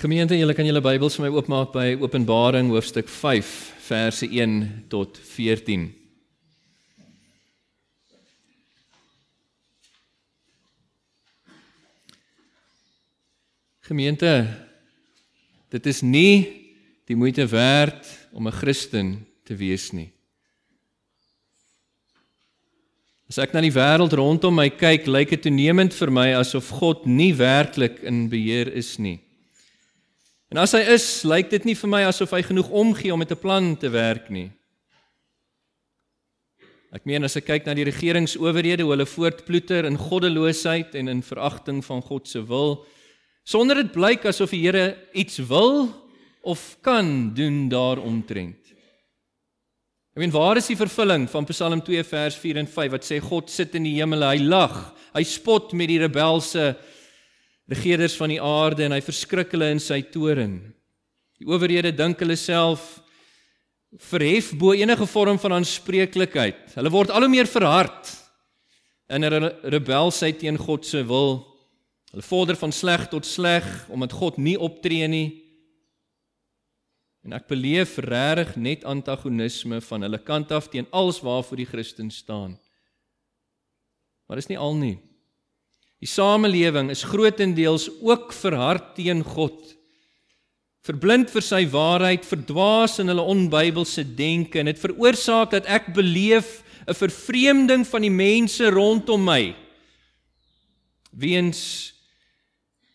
Gemeente, julle kan julle Bybels vir my oopmaak by Openbaring hoofstuk 5 verse 1 tot 14. Gemeente, dit is nie die moeite werd om 'n Christen te wees nie. As ek na die wêreld rondom my kyk, lyk dit toenemend vir my asof God nie werklik in beheer is nie. En as hy is, lyk dit nie vir my asof hy genoeg omgee om met 'n plan te werk nie. Ek meen as ek kyk na die regeringsowerhede hoe hulle voortploeter in goddeloosheid en in veragting van God se wil, sonder dit blyk asof die Here iets wil of kan doen daaromtrent. Ek meen waar is die vervulling van Psalm 2 vers 4 en 5 wat sê God sit in die hemel, hy lag, hy spot met die rebelse regerders van die aarde en hy verskrik hulle in sy toren. Die owerhede dink hulle self verhef bo enige vorm van aanspreeklikheid. Hulle word al hoe meer verhard in 'n rebelsheid teen God se wil. Hulle vorder van sleg tot sleg omdat God nie optree nie. En ek beleef regtig net antagonisme van hulle kant af teen alles waarvoor die Christen staan. Maar dis nie al nie. Die samelewing is grootendeels ook verhard teen God. Verblind vir sy waarheid, verdwaas in hulle onbybelse denke en dit veroorsaak dat ek beleef 'n vervreemding van die mense rondom my. Weens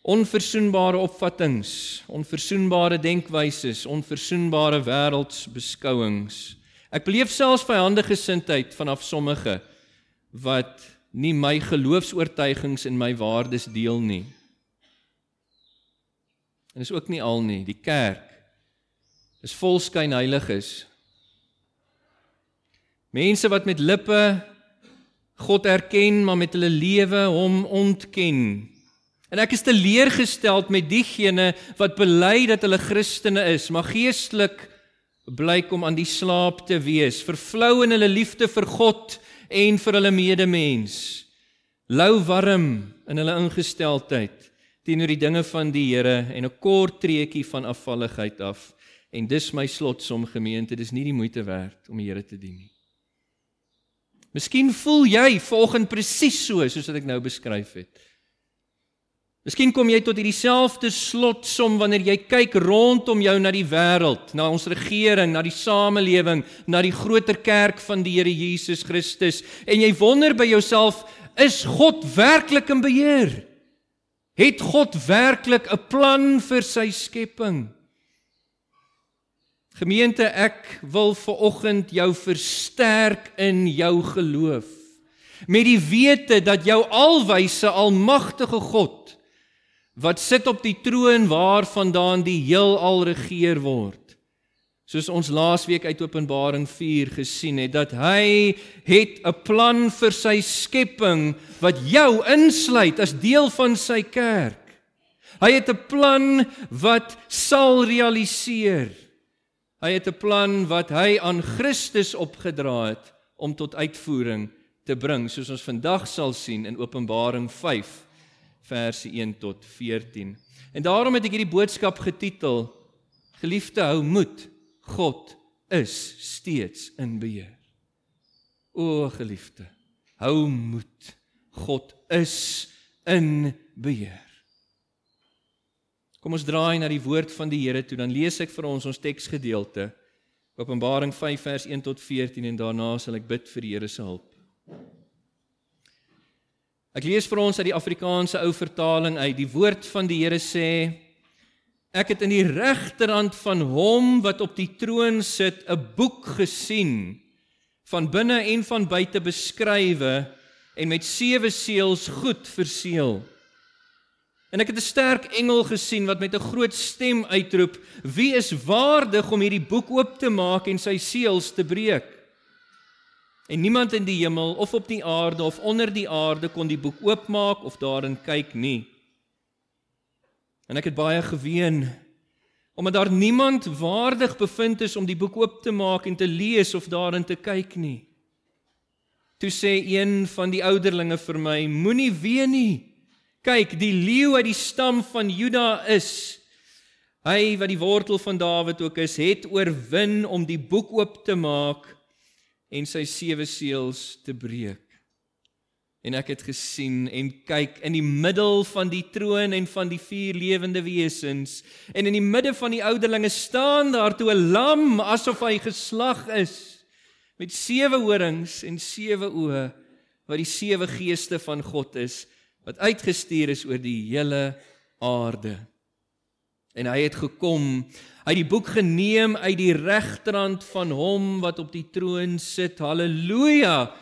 onverzoenbare opvattinge, onverzoenbare denkwyses, onverzoenbare wêreldsbeskouings. Ek beleef selfs vyandige gesindheid vanaf sommige wat nie my geloofs-oortuigings en my waardes deel nie. En is ook nie al nie. Die kerk is vol skynheiliges. Mense wat met lippe God erken, maar met hulle lewe hom ontken. En ek is teleurgesteld met diegene wat bely dat hulle Christene is, maar geestelik blyk om aan die slaap te wees, vervlou in hulle liefde vir God en vir hulle medemens. Lou warm in hulle ingesteldheid teenoor die dinge van die Here en 'n kort treetjie van afvalligheid af. En dis my slotsom gemeente, dis nie die moeite werd om die Here te dien nie. Miskien voel jy volgens presies so soos wat ek nou beskryf het. Miskien kom jy tot hierdie selfde slotsom wanneer jy kyk rondom jou na die wêreld, na ons regering, na die samelewing, na die groter kerk van die Here Jesus Christus en jy wonder by jouself, is God werklik in beheer? Het God werklik 'n plan vir sy skepping? Gemeente, ek wil ver oggend jou versterk in jou geloof met die wete dat jou alwyse almagtige God wat sit op die troon waarvandaan die heelal regeer word. Soos ons laasweek uit Openbaring 4 gesien het dat hy het 'n plan vir sy skepping wat jou insluit as deel van sy kerk. Hy het 'n plan wat sal realiseer. Hy het 'n plan wat hy aan Christus opgedra het om tot uitvoering te bring, soos ons vandag sal sien in Openbaring 5 verse 1 tot 14. En daarom het ek hierdie boodskap getitel Geliefde hou moed, God is steeds in beheer. O geliefde, hou moed, God is in beheer. Kom ons draai na die woord van die Here toe, dan lees ek vir ons ons teksgedeelte. Openbaring 5 vers 1 tot 14 en daarna sal ek bid vir die Here se hulp. Ek lees vir ons uit die Afrikaanse ou vertaling uit. Die woord van die Here sê: Ek het in die regterhand van hom wat op die troon sit 'n boek gesien van binne en van buite beskrywe en met sewe seels goed verseël. En ek het 'n sterk engel gesien wat met 'n groot stem uitroep: Wie is waardig om hierdie boek oop te maak en sy seels te breek? En niemand in die hemel of op die aarde of onder die aarde kon die boek oopmaak of daarin kyk nie. En ek het baie geween omdat daar niemand waardig bevind is om die boek oop te maak en te lees of daarin te kyk nie. Toe sê een van die ouderlinge vir my: Moenie ween nie. Kyk, die leeu uit die stam van Juda is Hy wat die wortel van Dawid ook is, het oorwin om die boek oop te maak en sy sewe seels te breek. En ek het gesien en kyk in die middel van die troon en van die vier lewende wesens en in die midde van die ouderlinge staan daar toe 'n lam asof hy geslag is met sewe horings en sewe oë wat die sewe geeste van God is wat uitgestuur is oor die hele aarde. En hy het gekom, hy het die boek geneem uit die regterhand van hom wat op die troon sit. Halleluja,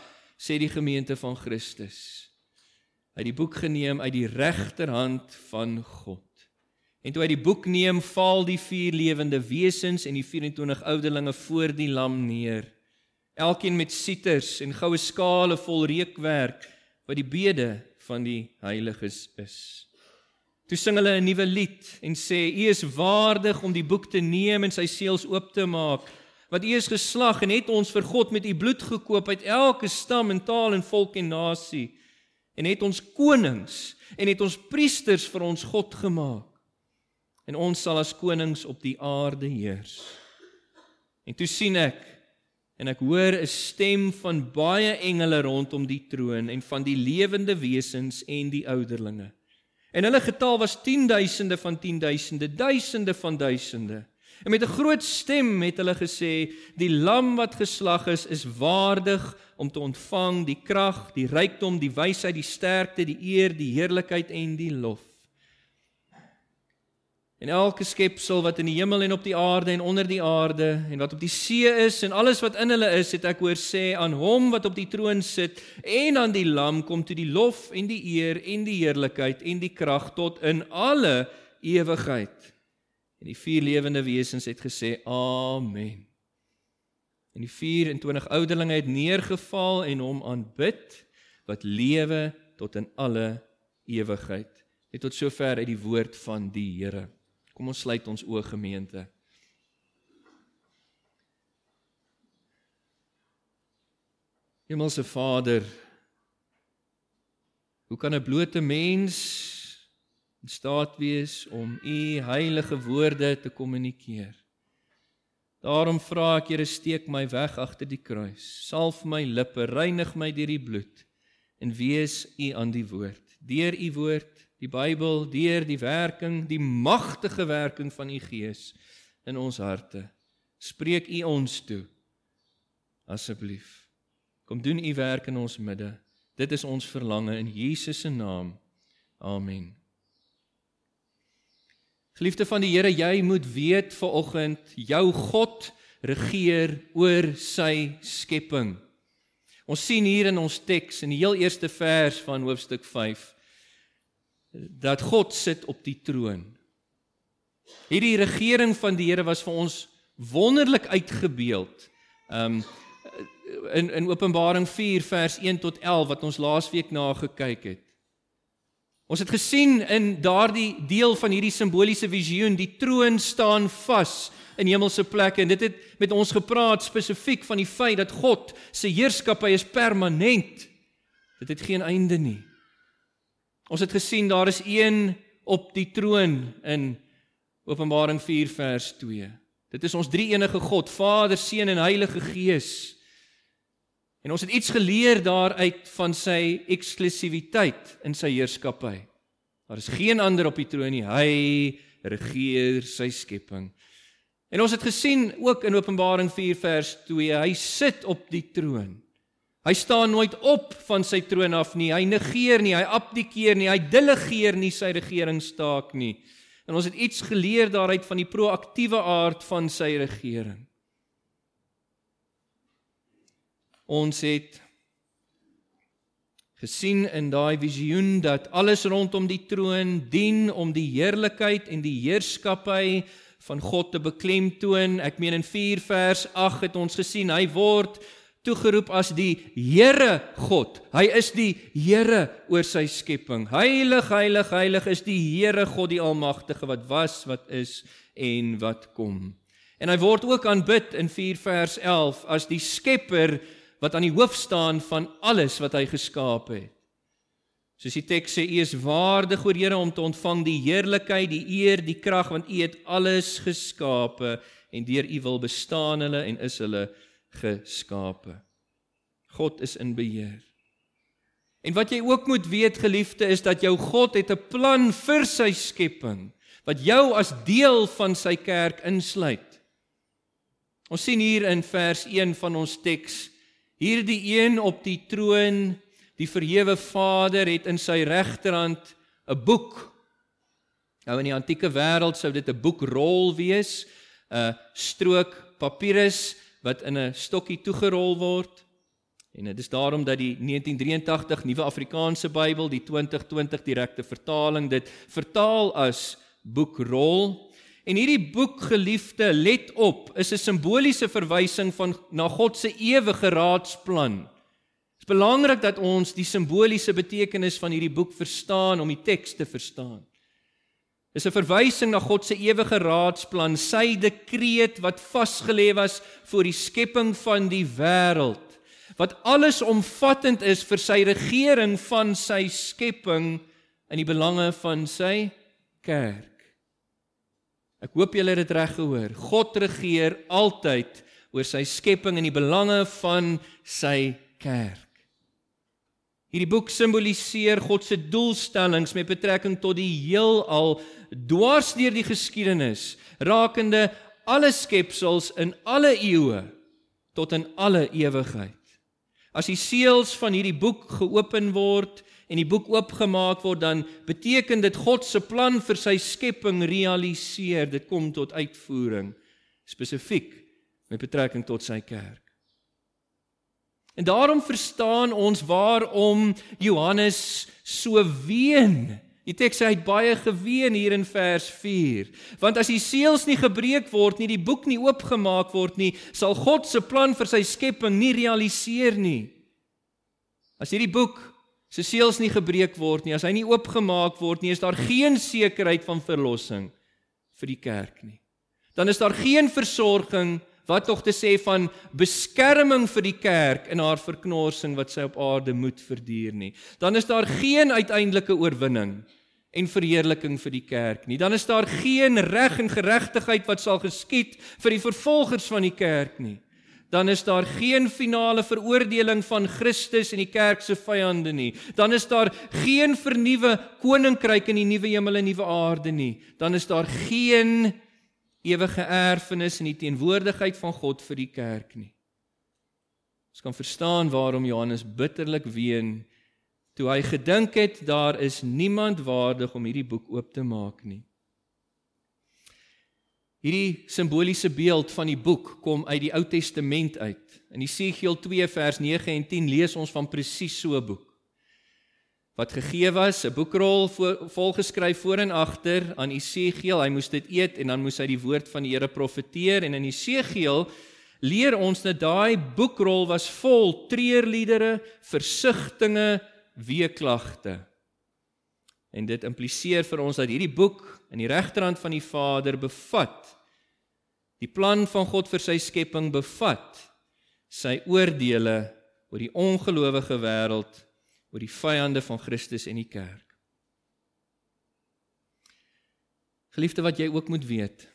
sê die gemeente van Christus. Hy het die boek geneem uit die regterhand van God. En toe hy die boek neem, val die vier lewende wesens en die 24 ouderlinge voor die lam neer elkeen met sieters en goue skale vol reukwerk wat die bede van die heiliges is. Toe sing hulle 'n nuwe lied en sê: "U is waardig om die boek te neem en sy seels oop te maak, want U is geslag en het ons vir God met U bloed gekoop uit elke stam en taal en volk en nasie en het ons konings en het ons priesters vir ons God gemaak. En ons sal as konings op die aarde heers." En toe sien ek en ek hoor 'n stem van baie engele rondom die troon en van die lewende wesens en die ouderlinge. En hulle getal was 10000de van 10000de, duisende van duisende. En met 'n groot stem het hulle gesê: "Die lam wat geslag is, is waardig om te ontvang die krag, die rykdom, die wysheid, die sterkte, die eer, die heerlikheid en die lof." En elke skepsel wat in die hemel en op die aarde en onder die aarde en wat op die see is en alles wat in hulle is, het ek hoor sê aan hom wat op die troon sit en aan die lam kom toe die lof en die eer en die heerlikheid en die krag tot in alle ewigheid. En die vier lewende wesens het gesê amen. En die 24 ouderlinge het neergeval en hom aanbid wat lewe tot in alle ewigheid. Net tot sover uit die woord van die Here. Kom ons sluit ons oë gemeente. Hemelse Vader, hoe kan 'n blote mens in staat wees om u heilige woorde te kommunikeer? Daarom vra ek Here, steek my weg agter die kruis. Salf my lippe, reinig my deur die bloed en wees u aan die woord. Deur u woord die Bybel deur die werking, die magtige werking van u Gees in ons harte. Spreek u ons toe. Asseblief. Kom doen u werk in ons midde. Dit is ons verlange in Jesus se naam. Amen. Geliefde van die Here, jy moet weet vanoggend jou God regeer oor sy skepping. Ons sien hier in ons teks in die heel eerste vers van hoofstuk dat God sit op die troon. Hierdie regering van die Here was vir ons wonderlik uitgebeeld. Um in in Openbaring 4 vers 1 tot 11 wat ons laasweek na gekyk het. Ons het gesien in daardie deel van hierdie simboliese visioen, die troon staan vas in hemelse plekke en dit het met ons gepraat spesifiek van die feit dat God se heerskappy is permanent. Dit het geen einde nie. Ons het gesien daar is een op die troon in Openbaring 4 vers 2. Dit is ons drie enige God, Vader, Seun en Heilige Gees. En ons het iets geleer daaruit van sy eksklusiwiteit in sy heerskappy. Daar is geen ander op die troon nie. Hy regeer sy skepping. En ons het gesien ook in Openbaring 4 vers 2, hy sit op die troon. Hy staan nooit op van sy troon af nie. Hy negeer nie, hy abdikeer nie, hy delegeer nie sy regeringstaak nie. En ons het iets geleer daaruit van die proaktiewe aard van sy regering. Ons het gesien in daai visioen dat alles rondom die troon dien om die heerlikheid en die heerskappy van God te beklemtoon. Ek meen in 4 vers 8 het ons gesien hy word toegeroep as die Here God. Hy is die Here oor sy skepping. Heilig, heilig, heilig is die Here God die Almagtige wat was, wat is en wat kom. En hy word ook aanbid in 4 vers 11 as die Skepper wat aan die hoof staan van alles wat hy geskaap het. Soos die teks sê, U is waardig, o Here, om te ontvang die heerlikheid, die eer, die krag, want U het alles geskape en deur U wil bestaan hulle en is hulle geskape. God is in beheer. En wat jy ook moet weet geliefde is dat jou God het 'n plan vir sy skepping wat jou as deel van sy kerk insluit. Ons sien hier in vers 1 van ons teks hierdie een op die troon Die verhewe Vader het in sy regterhand 'n boek. Nou in die antieke wêreld sou dit 'n boekrol wees, 'n strook papirus wat in 'n stokkie toegerol word. En dit is daarom dat die 1983 Nuwe Afrikaanse Bybel, die 2020 direkte vertaling dit vertaal as boekrol. En hierdie boek geliefde, let op, is 'n simboliese verwysing van na God se ewige raadsplan is belangrik dat ons die simboliese betekenis van hierdie boek verstaan om die teks te verstaan. Dis 'n verwysing na God se ewige raadsplan, sy dekreet wat vasgelê was voor die skepping van die wêreld, wat alles omvattend is vir sy regering van sy skepping in die belange van sy kerk. Ek hoop julle het dit reg gehoor. God regeer altyd oor sy skepping in die belange van sy kerk. Hierdie boek simboliseer God se doelstellings met betrekking tot die heelal dwars deur die geskiedenis, rakende alle skepsels in alle eeue tot in alle ewigheid. As die seels van hierdie boek geopen word en die boek oopgemaak word, dan beteken dit God se plan vir sy skepping realiseer, dit kom tot uitvoering spesifiek met betrekking tot sy kerk. En daarom verstaan ons waarom Johannes so ween. Die teks sê hy het baie geween hier in vers 4. Want as die seels nie gebreek word nie, die boek nie oopgemaak word nie, sal God se plan vir sy skepping nie realiseer nie. As hierdie boek se seels nie gebreek word nie, as hy nie oopgemaak word nie, is daar geen sekerheid van verlossing vir die kerk nie. Dan is daar geen versorging wat tog te sê van beskerming vir die kerk in haar verknorsing wat sy op aarde moet verduur nie. Dan is daar geen uiteindelike oorwinning en verheerliking vir die kerk nie. Dan is daar geen reg en geregtigheid wat sal geskied vir die vervolgers van die kerk nie. Dan is daar geen finale veroordeling van Christus en die kerk se vyande nie. Dan is daar geen vernuwe koninkryk in die nuwe hemel en nuwe aarde nie. Dan is daar geen ewige erfenis in die teenwoordigheid van God vir die kerk nie. Ons kan verstaan waarom Johannes bitterlik ween toe hy gedink het daar is niemand waardig om hierdie boek oop te maak nie. Hierdie simboliese beeld van die boek kom uit die Ou Testament uit. In Jesegiel 2 vers 9 en 10 lees ons van presies so 'n boek wat gegee was, 'n boekrol volgeskryf voor en agter aan Esegiel. Hy moes dit eet en dan moes hy die woord van die Here profeteer en in Esegiel leer ons dat daai boekrol was vol treurliedere, versigtings, weeklagte. En dit impliseer vir ons dat hierdie boek in die regterhand van die Vader bevat die plan van God vir sy skepping bevat sy oordeele oor die ongelowige wêreld oor die vyande van Christus en die kerk. Geliefde wat jy ook moet weet,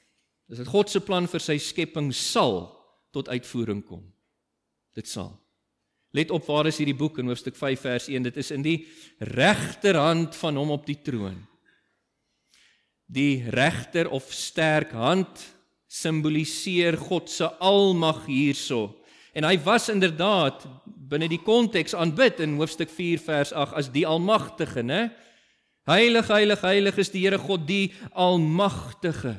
is dat God se plan vir sy skepping sal tot uitvoering kom. Dit sal. Let op waar is hierdie boek in hoofstuk 5 vers 1. Dit is in die regterhand van hom op die troon. Die regter of sterk hand simboliseer God se almag hierso En hy was inderdaad binne die konteks aanbid in hoofstuk 4 vers 8 as die almagtige, né? Heilig, heilig, heilig is die Here God, die almagtige.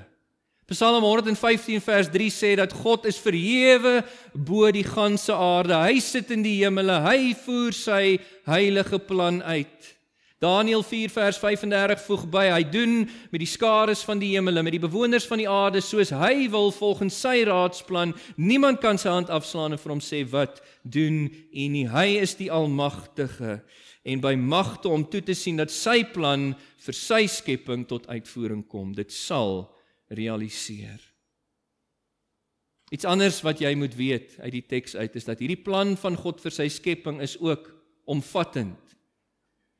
Psalm 115 vers 3 sê dat God is verhewe bo die ganse aarde. Hy sit in die hemele. Hy voer sy heilige plan uit. Daniël 4 vers 35 voeg by: Hy doen met die skares van die hemele, met die bewoners van die aarde soos hy wil volgens sy raadsplan. Niemand kan sy hand afslaan en vir hom sê wat doen u nie. Hy is die almagtige en by magte om toe te sien dat sy plan vir sy skepping tot uitvoering kom. Dit sal realiseer. Iets anders wat jy moet weet uit die teks uit is dat hierdie plan van God vir sy skepping is ook omvattend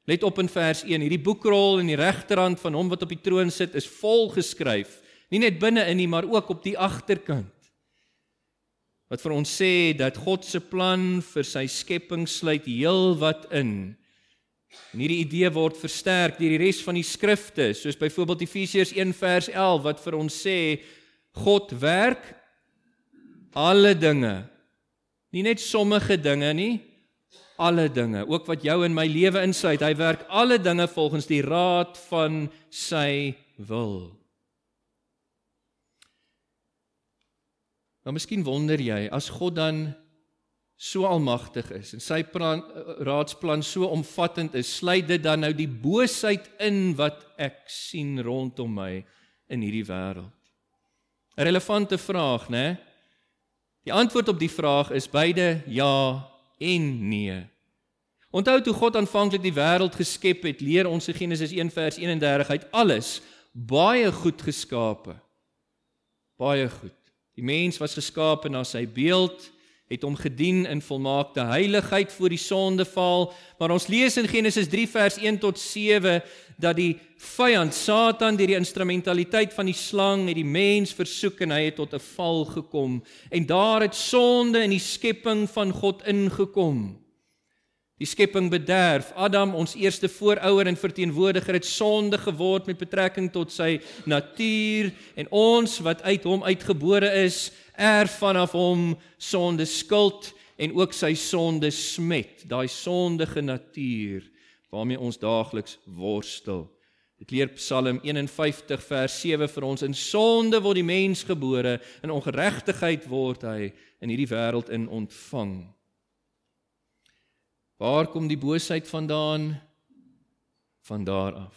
Let op in vers 1, hierdie boekrol in die regterhand van hom wat op die troon sit is vol geskryf, nie net binne-in nie, maar ook op die agterkant. Wat vir ons sê dat God se plan vir sy skepping sluit heelwat in. En hierdie idee word versterk deur die res van die skrifte, soos byvoorbeeld Efesiërs 1 vers 11 wat vir ons sê God werk alle dinge. Nie net sommige dinge nie, alle dinge, ook wat jou in my lewe insluit. Hy werk alle dinge volgens die raad van sy wil. Nou miskien wonder jy, as God dan so almagtig is en sy plan, raadsplan so omvattend is, sluit dit dan nou die boosheid in wat ek sien rondom my in hierdie wêreld? 'n Relevante vraag, né? Die antwoord op die vraag is beide ja en nee. Onthou toe God aanvanklik die wêreld geskep het, leer ons in Genesis 1 vers 31 uit alles baie goed geskape. Baie goed. Die mens was geskape na sy beeld, het hom gedien in volmaakte heiligheid voor die sondeval, maar ons lees in Genesis 3 vers 1 tot 7 dat die vyand Satan deur die instrumentaliteit van die slang het die mens versoek en hy het tot 'n val gekom en daar het sonde in die skepping van God ingekom. Die skepping bederf. Adam, ons eerste voorouder en verteenwoordiger het sonde geword met betrekking tot sy natuur en ons wat uit hom uitgebore is, erf vanaf hom sonde skuld en ook sy sonde smet, daai sondige natuur waarmee ons daagliks worstel. Dit leer Psalm 51 vers 7 vir ons in sonde word die mens gebore, in ongeregtigheid word hy in hierdie wêreld in ontvang. Waar kom die boosheid vandaan? Van daar af.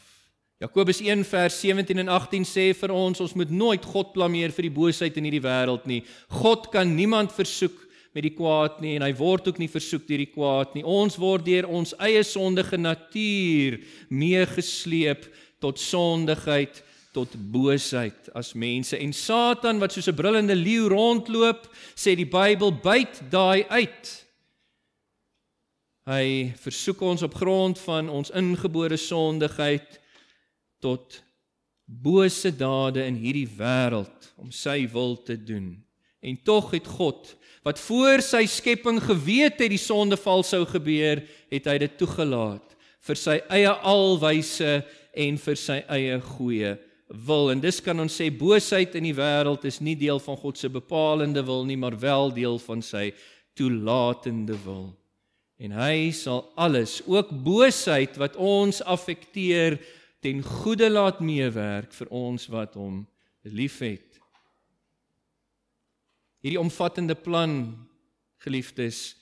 Jakobus 1 vers 17 en 18 sê vir ons ons moet nooit God blameer vir die boosheid in hierdie wêreld nie. God kan niemand versoek met die kwaad nie en hy word ook nie versoek deur die kwaad nie. Ons word deur ons eie sondige natuur meegesleep tot sondigheid, tot boosheid as mense. En Satan wat soos 'n brullende leeu rondloop, sê die Bybel, byt daai uit. Hy versoek ons op grond van ons ingebore sondigheid tot bose dade in hierdie wêreld om sy wil te doen. En tog het God wat voor sy skepping geweet het die sondeval sou gebeur, het hy dit toegelaat vir sy eie alwyse en vir sy eie goeie wil. En dis kan ons sê boosheid in die wêreld is nie deel van God se bepalende wil nie, maar wel deel van sy toelatende wil. En hy sal alles, ook boosheid wat ons affekteer, ten goeie laat meewerk vir ons wat hom liefhet. Hierdie omvattende plan, geliefdes,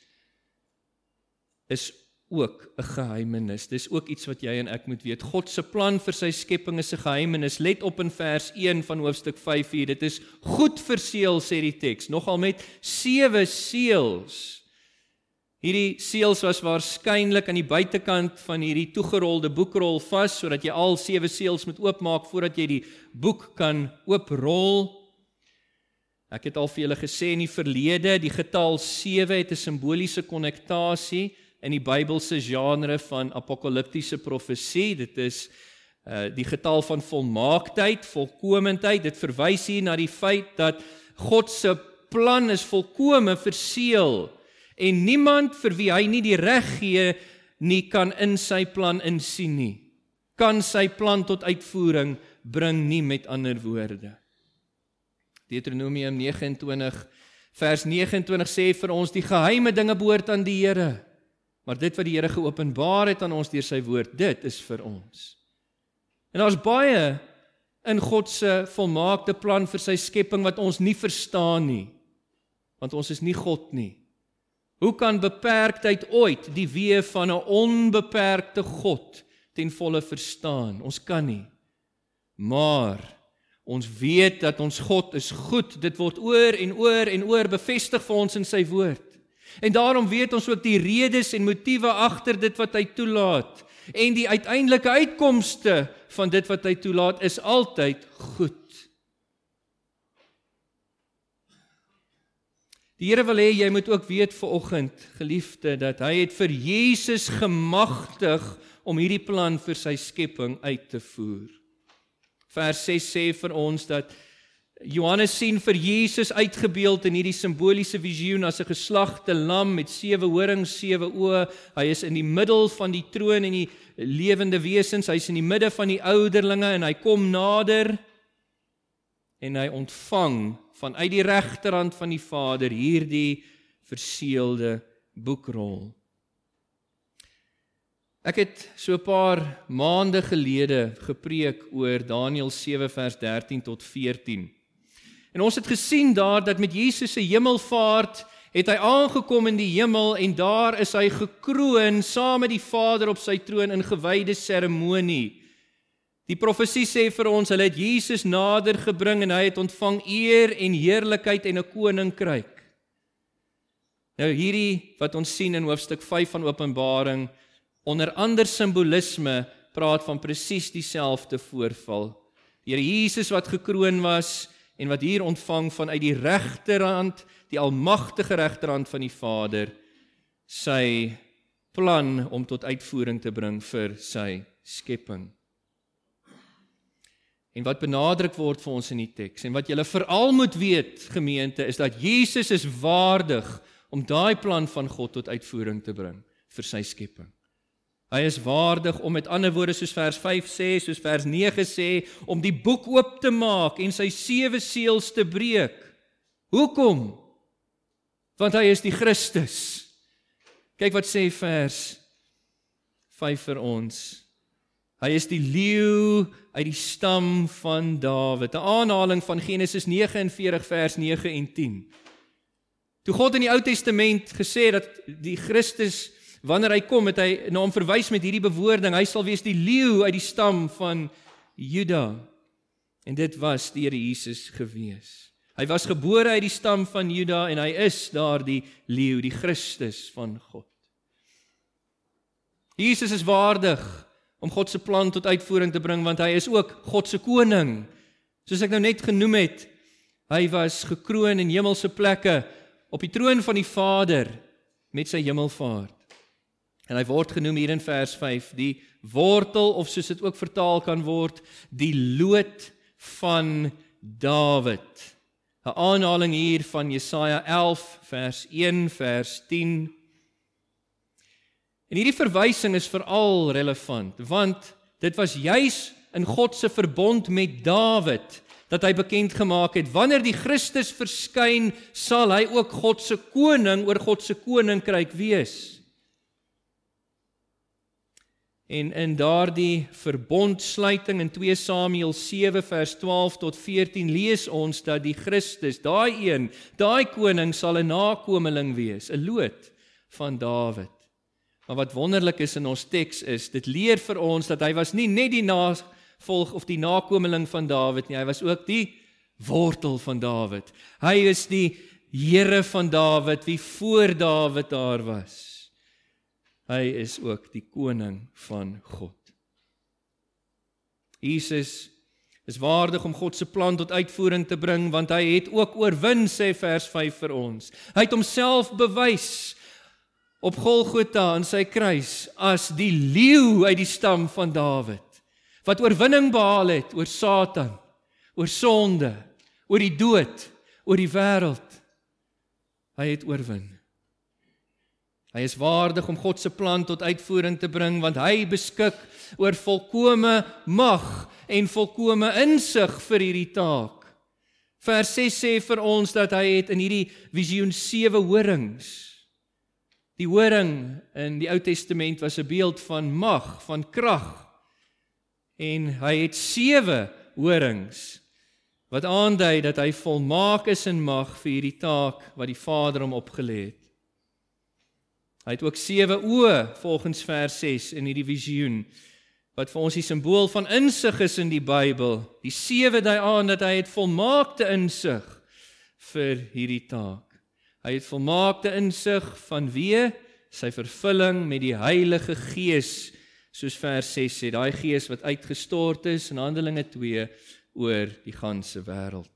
is ook 'n geheimenis. Dis ook iets wat jy en ek moet weet. God se plan vir sy skepping is 'n geheimenis. Let op in vers 1 van hoofstuk 5 hier. Dit is goed verseël sê die teks, nogal met sewe seels. Hierdie seels was waarskynlik aan die buitekant van hierdie toegerolde boekrol vas sodat jy al sewe seels moet oopmaak voordat jy die boek kan ooprol. Ek het al vir julle gesê in die verlede, die getal 7 het 'n simboliese konnektasie in die Bybelse genre van apokaliptiese profesie. Dit is uh die getal van volmaaktheid, volkomendheid. Dit verwys hier na die feit dat God se plan is volkome verseël en niemand vir wie hy nie die reg gee nie kan in sy plan insien nie. Kan sy plan tot uitvoering bring nie met ander woorde. Deuteronomium 29 vers 29 sê vir ons die geheime dinge behoort aan die Here. Maar dit wat die Here geopenbaar het aan ons deur sy woord, dit is vir ons. En daar's baie in God se volmaakte plan vir sy skepping wat ons nie verstaan nie. Want ons is nie God nie. Hoe kan beperktheid ooit die weë van 'n onbeperkte God ten volle verstaan? Ons kan nie. Maar ons weet dat ons God is goed. Dit word oor en oor en oor bevestig vir ons in sy woord. En daarom weet ons ook die redes en motiewe agter dit wat hy toelaat en die uiteindelike uitkomste van dit wat hy toelaat is altyd goed. Die Here wil hê jy moet ook weet ver oggend, geliefde, dat hy het vir Jesus gemagtig om hierdie plan vir sy skepping uit te voer. Vers 6 sê vir ons dat Johannes sien vir Jesus uitgebeeld in hierdie simboliese visioen as 'n geslagte lam met sewe horings, sewe oë. Hy is in die middel van die troon en die lewende wesens. Hy's in die midde van die ouderlinge en hy kom nader en hy ontvang vanuit die regterhand van die Vader hierdie verseelde boekrol. Ek het so 'n paar maande gelede gepreek oor Daniël 7 vers 13 tot 14. En ons het gesien daar dat met Jesus se hemelvaart het hy aangekom in die hemel en daar is hy gekroon saam met die Vader op sy troon in gewyde seremonie. Die profesie sê vir ons hulle het Jesus nader gebring en hy het ontvang eer en heerlikheid en 'n koninkryk. Nou hierdie wat ons sien in hoofstuk 5 van Openbaring onder ander simbolisme praat van presies dieselfde voorval. Die Here Jesus wat gekroon was en wat hier ontvang vanuit die regterhand, die almagtige regterhand van die Vader, sy plan om tot uitvoering te bring vir sy skepping. En wat benadruk word vir ons in die teks en wat julle veral moet weet gemeente is dat Jesus is waardig om daai plan van God tot uitvoering te bring vir sy skepping. Hy is waardig om met ander woorde soos vers 5 sê, soos vers 9 sê, om die boek oop te maak en sy sewe seels te breek. Hoekom? Want hy is die Christus. Kyk wat sê vers 5 vir ons. Hy is die leeu uit die stam van Dawid. 'n Aanhaling van Genesis 49 vers 9 en 10. Toe God in die Ou Testament gesê dat die Christus wanneer hy kom het hy na hom verwys met hierdie bewoording hy sal wees die leeu uit die stam van Juda en dit was die Here Jesus gewees hy was gebore uit die stam van Juda en hy is daardie leeu die Christus van God Jesus is waardig om God se plan tot uitvoering te bring want hy is ook God se koning soos ek nou net genoem het hy was gekroon in hemelse plekke op die troon van die Vader met sy hemelvaart En hy word genoem hier in vers 5 die wortel of soos dit ook vertaal kan word, die loot van Dawid. 'n Aanhaling hier van Jesaja 11 vers 1 vers 10. En hierdie verwysing is veral relevant want dit was juis in God se verbond met Dawid dat hy bekend gemaak het wanneer die Christus verskyn sal hy ook God se koning oor God se koninkryk wees. En in daardie verbondsluiting in 2 Samuel 7 vers 12 tot 14 lees ons dat die Christus, daai een, daai koning sal 'n nakomeling wees, 'n loot van Dawid. Maar wat wonderlik is in ons teks is, dit leer vir ons dat hy was nie net die navolg of die nakomeling van Dawid nie, hy was ook die wortel van Dawid. Hy is die Here van Dawid wie voor Dawid daar was. Hy is ook die koning van God. Jesus is waardig om God se plan tot uitvoering te bring want hy het ook oorwin sê vers 5 vir ons. Hy het homself bewys op Golgotha aan sy kruis as die leeu uit die stam van Dawid wat oorwinning behaal het oor Satan, oor sonde, oor die dood, oor die wêreld. Hy het oorwin. Hy is waardig om God se plan tot uitvoering te bring want hy beskik oor volkomme mag en volkomme insig vir hierdie taak. Vers 6 sê vir ons dat hy het in hierdie visioen sewe horings. Die horing in die Ou Testament was 'n beeld van mag, van krag. En hy het sewe horings wat aandui dat hy volmaak is in mag vir hierdie taak wat die Vader hom opgelê het. Hy het ook sewe oë volgens vers 6 in hierdie visioen wat vir ons die simbool van insig is in die Bybel. Die sewe dui aan dat hy het volmaakte insig vir hierdie taak. Hy het volmaakte insig van wie sy vervulling met die Heilige Gees soos vers 6 sê, daai Gees wat uitgestort is in Handelinge 2 oor die ganse wêreld.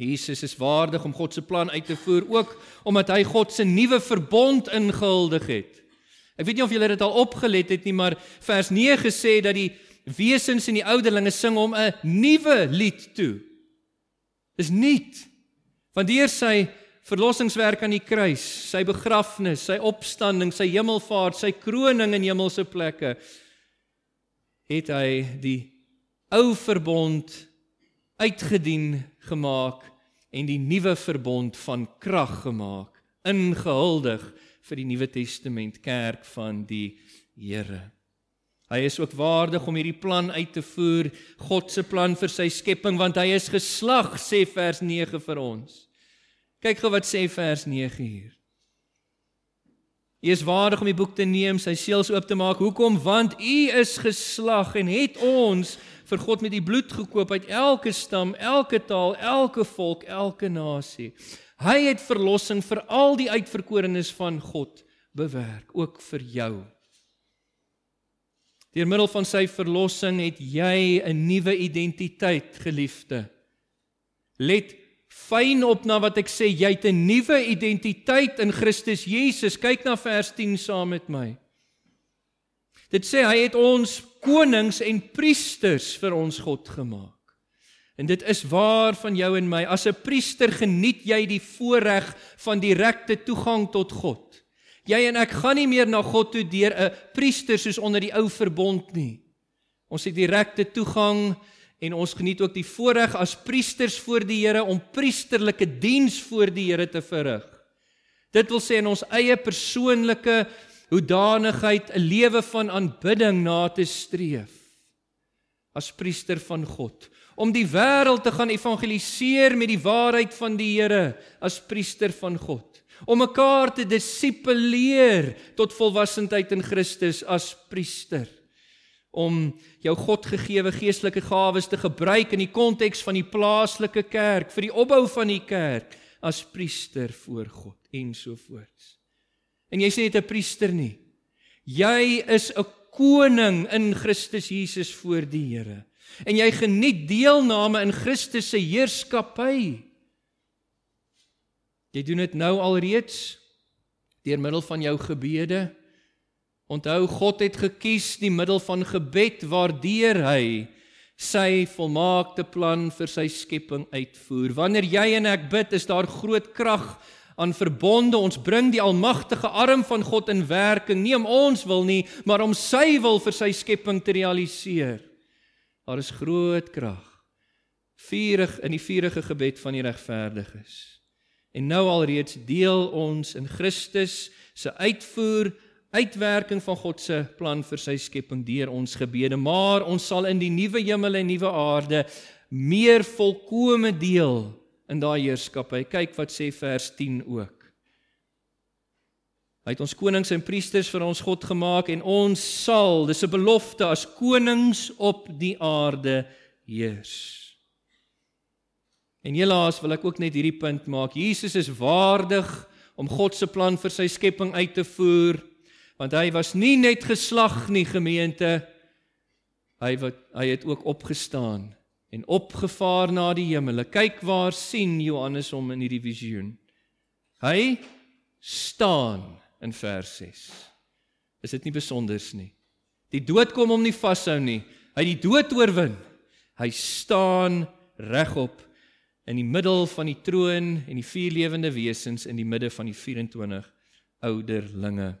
Jesus is waardig om God se plan uit te voer ook omdat hy God se nuwe verbond ingehuldig het. Ek weet nie of julle dit al opgelet het nie, maar vers 9 sê dat die wesens en die ouderlinge sing hom 'n nuwe lied toe. Dis nuut. Want deur sy verlossingswerk aan die kruis, sy begrafnis, sy opstanding, sy hemelvaart, sy kroning in hemelse plekke, het hy die ou verbond uitgedien gemaak en die nuwe verbond van krag gemaak, ingehuldig vir die Nuwe Testament kerk van die Here. Hy is ook waardig om hierdie plan uit te voer, God se plan vir sy skepping want hy is geslag sê vers 9 vir ons. Kyk gou wat sê vers 9 hier. Hy is waardig om die boek te neem, sy seels oop te maak. Hoekom? Want u is geslag en het ons vir God met die bloed gekoop uit elke stam, elke taal, elke volk, elke nasie. Hy het verlossing vir al die uitverkorenes van God bewerk, ook vir jou. Deur middel van sy verlossing het jy 'n nuwe identiteit, geliefde. Let fyn op na wat ek sê, jy het 'n nuwe identiteit in Christus Jesus. Kyk na vers 10 saam met my. Dit sê hy het ons konings en priesters vir ons God gemaak. En dit is waar van jou en my. As 'n priester geniet jy die voorreg van direkte toegang tot God. Jy en ek gaan nie meer na God toe deur 'n priester soos onder die ou verbond nie. Ons het direkte toegang en ons geniet ook die voorreg as priesters voor die Here om priesterlike diens voor die Here te verrig. Dit wil sê in ons eie persoonlike hoedanigheid 'n lewe van aanbidding na te streef as priester van God. Om die wêreld te gaan evangeliseer met die waarheid van die Here as priester van God. Om mekaar te disipuleer tot volwassenheid in Christus as priester om jou Godgegewe geestelike gawes te gebruik in die konteks van die plaaslike kerk vir die opbou van die kerk as priester voor God ensovoorts. En jy sê net 'n priester nie. Jy is 'n koning in Christus Jesus voor die Here. En jy geniet deelname in Christus se heerskappy. Jy doen dit nou alreeds deur middel van jou gebede. Onthou God het gekies die middel van gebed waardeur hy sy volmaakte plan vir sy skepping uitvoer. Wanneer jy en ek bid, is daar groot krag aan verbonde. Ons bring die almagtige arm van God in werking, nie om ons wil nie, maar om sy wil vir sy skepping te realiseer. Daar is groot krag. Vurig in die vurige gebed van die regverdiges. En nou alreeds deel ons in Christus se uitvoer uitwerking van God se plan vir sy skepping deur ons gebede, maar ons sal in die nuwe hemel en nuwe aarde meer volkome deel in daai heerskappy. Kyk wat sê vers 10 ook. Hy het ons konings en priesters vir ons God gemaak en ons sal, dis 'n belofte as konings op die aarde heers. En helaas wil ek ook net hierdie punt maak. Jesus is waardig om God se plan vir sy skepping uit te voer, want hy was nie net geslag nie, gemeente. Hy wat hy het ook opgestaan en opgevaar na die hemele. Kyk waar sien Johannes hom in hierdie visioen. Hy staan in vers 6. Is dit nie besonders nie? Die dood kom hom nie vashou nie. Hy die dood oorwin. Hy staan regop in die middel van die troon en die vier lewende wesens in die midde van die 24 ouderlinge.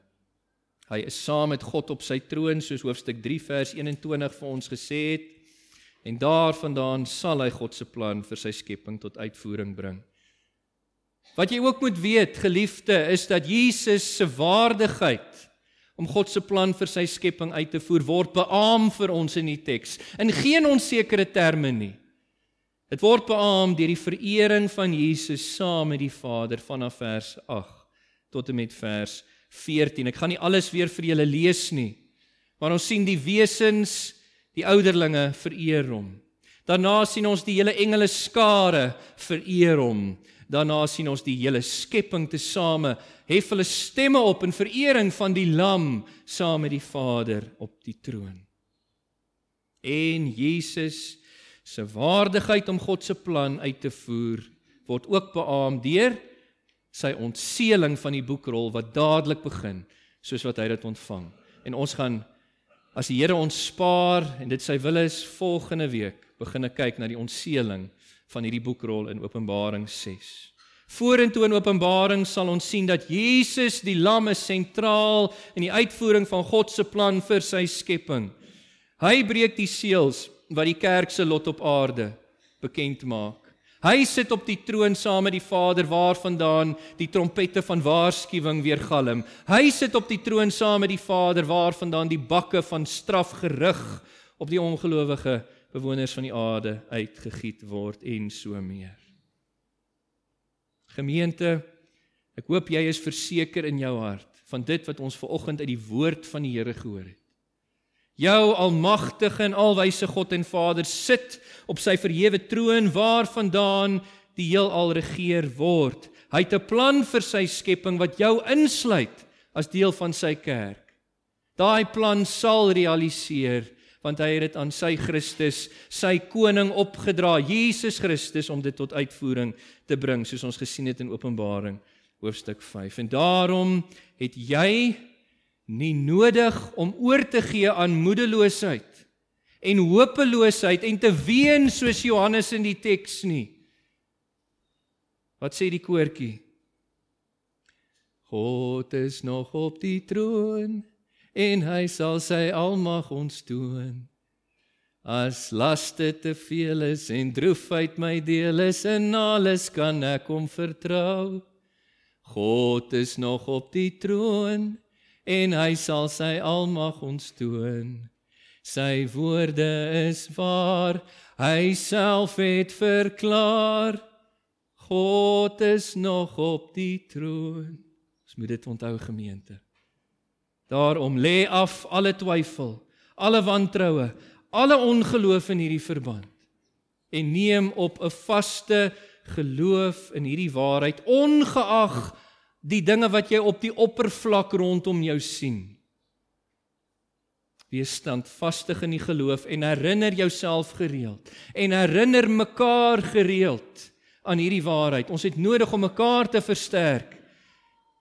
Hy is saam met God op sy troon soos hoofstuk 3 vers 21 vir ons gesê het en daarvandaan sal hy God se plan vir sy skepping tot uitvoering bring. Wat jy ook moet weet, geliefde, is dat Jesus se waardigheid om God se plan vir sy skepping uit te voer word beamoen vir ons in die teks in geen onsekere terme nie. Dit word beamoen deur die verering van Jesus saam met die Vader vanaf vers 8 tot en met vers 14. Ek gaan nie alles weer vir julle lees nie. Maar ons sien die wesens, die ouderlinge vereer hom. Daarna sien ons die hele engele skare vereer hom. Daarna sien ons die hele skepping tesame hef hulle stemme op in verering van die lam saam met die Vader op die troon. En Jesus se waardigheid om God se plan uit te voer word ook beamoen deur sy ontseeling van die boekrol wat dadelik begin soos wat hy dit ontvang. En ons gaan as die Here ons spaar en dit sy wil is volgende week begine kyk na die ontseeling van hierdie boekrol in Openbaring 6. Vorentoe in Openbaring sal ons sien dat Jesus die lam is sentraal in die uitvoering van God se plan vir sy skepping. Hy breek die seels wat die kerk se lot op aarde bekend maak. Hy sit op die troon saam met die Vader waarvandaan die trompette van waarskuwing weer galm. Hy sit op die troon saam met die Vader waarvandaan die bakke van straf gerig op die ongelowige bewoners van die aarde uitgegiet word en so meer. Gemeente, ek hoop jy is verseker in jou hart van dit wat ons ver oggend uit die woord van die Here gehoor het. Jou almagtige en alwyse God en Vader sit op sy verhewe troon waarvandaan die heelal regeer word. Hy het 'n plan vir sy skepping wat jou insluit as deel van sy kerk. Daai plan sal realiseer want hy het dit aan sy Christus, sy koning opgedra, Jesus Christus om dit tot uitvoering te bring soos ons gesien het in Openbaring hoofstuk 5. En daarom het jy nie nodig om oor te gee aan moedeloosheid en hopeloosheid en te ween soos Johannes in die teks nie. Wat sê die koortjie? God is nog op die troon en hy sal sy almag ons toon. As laste te veel is en droefheid my deel is en alles kan ek hom vertrou. God is nog op die troon en hy sal sy almag ons toon. Sy woorde is waar, hy self het verklaar. God is nog op die troon. Ons moet dit onthou gemeente. Daarom lê af alle twyfel, alle wantroue, alle ongeloof in hierdie verband en neem op 'n vaste geloof in hierdie waarheid ongeag die dinge wat jy op die oppervlak rondom jou sien. Wees standvastig in die geloof en herinner jouself gereeld en herinner mekaar gereeld aan hierdie waarheid. Ons het nodig om mekaar te versterk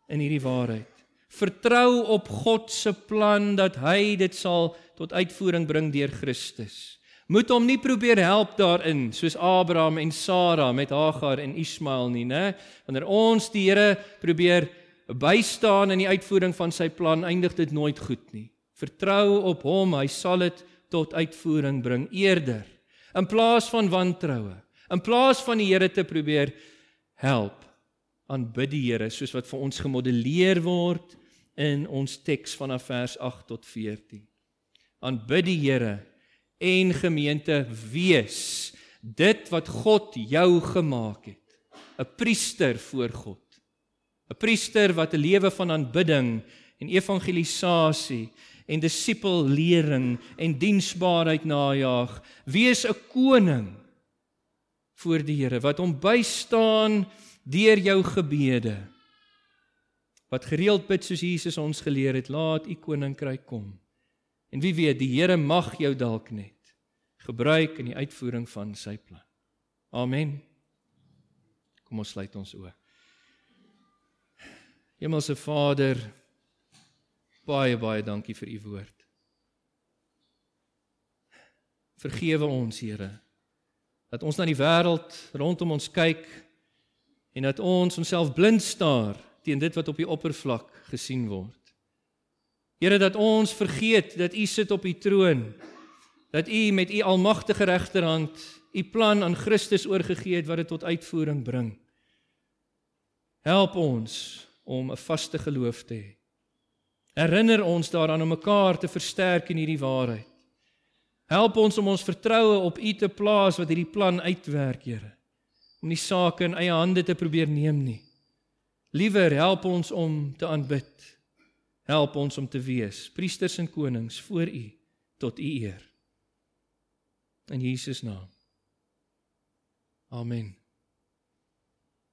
in hierdie waarheid. Vertrou op God se plan dat hy dit sal tot uitvoering bring deur Christus moet hom nie probeer help daarin soos Abraham en Sara met Hagar en Ismael nie, né? Wanneer ons die Here probeer bystaan in die uitvoering van sy plan, eindig dit nooit goed nie. Vertrou op hom, hy sal dit tot uitvoering bring eerder in plaas van wantroue. In plaas van die Here te probeer help, aanbid die Here soos wat vir ons gemodelleer word in ons teks vanaf vers 8 tot 14. Aanbid die Here en gemeente wees. Dit wat God jou gemaak het. 'n priester voor God. 'n priester wat 'n lewe van aanbidding en evangelisasie en disipellering en diensbaarheid najag wees 'n koning voor die Here wat hom bystaan deur jou gebede. Wat gereeld bid soos Jesus ons geleer het laat u koninkryk kom En wie weet, die Here mag jou dalk net gebruik in die uitvoering van sy plan. Amen. Kom ons sluit ons oë. Hemelse Vader, baie baie dankie vir u woord. Vergewe ons, Here, dat ons na die wêreld rondom ons kyk en dat ons onsself blind staar teen dit wat op die oppervlak gesien word. Here dat ons vergeet dat U sit op U troon. Dat U met U almagtige regterhand U plan aan Christus oorgegee het wat dit tot uitvoering bring. Help ons om 'n vaste geloof te hê. Herinner ons daaraan om mekaar te versterk in hierdie waarheid. Help ons om ons vertroue op U te plaas wat hierdie plan uitwerk, Here. Om nie sake in eie hande te probeer neem nie. Liewer help ons om te aanbid Help ons om te wees priesters en konings voor U tot U eer. In Jesus naam. Amen.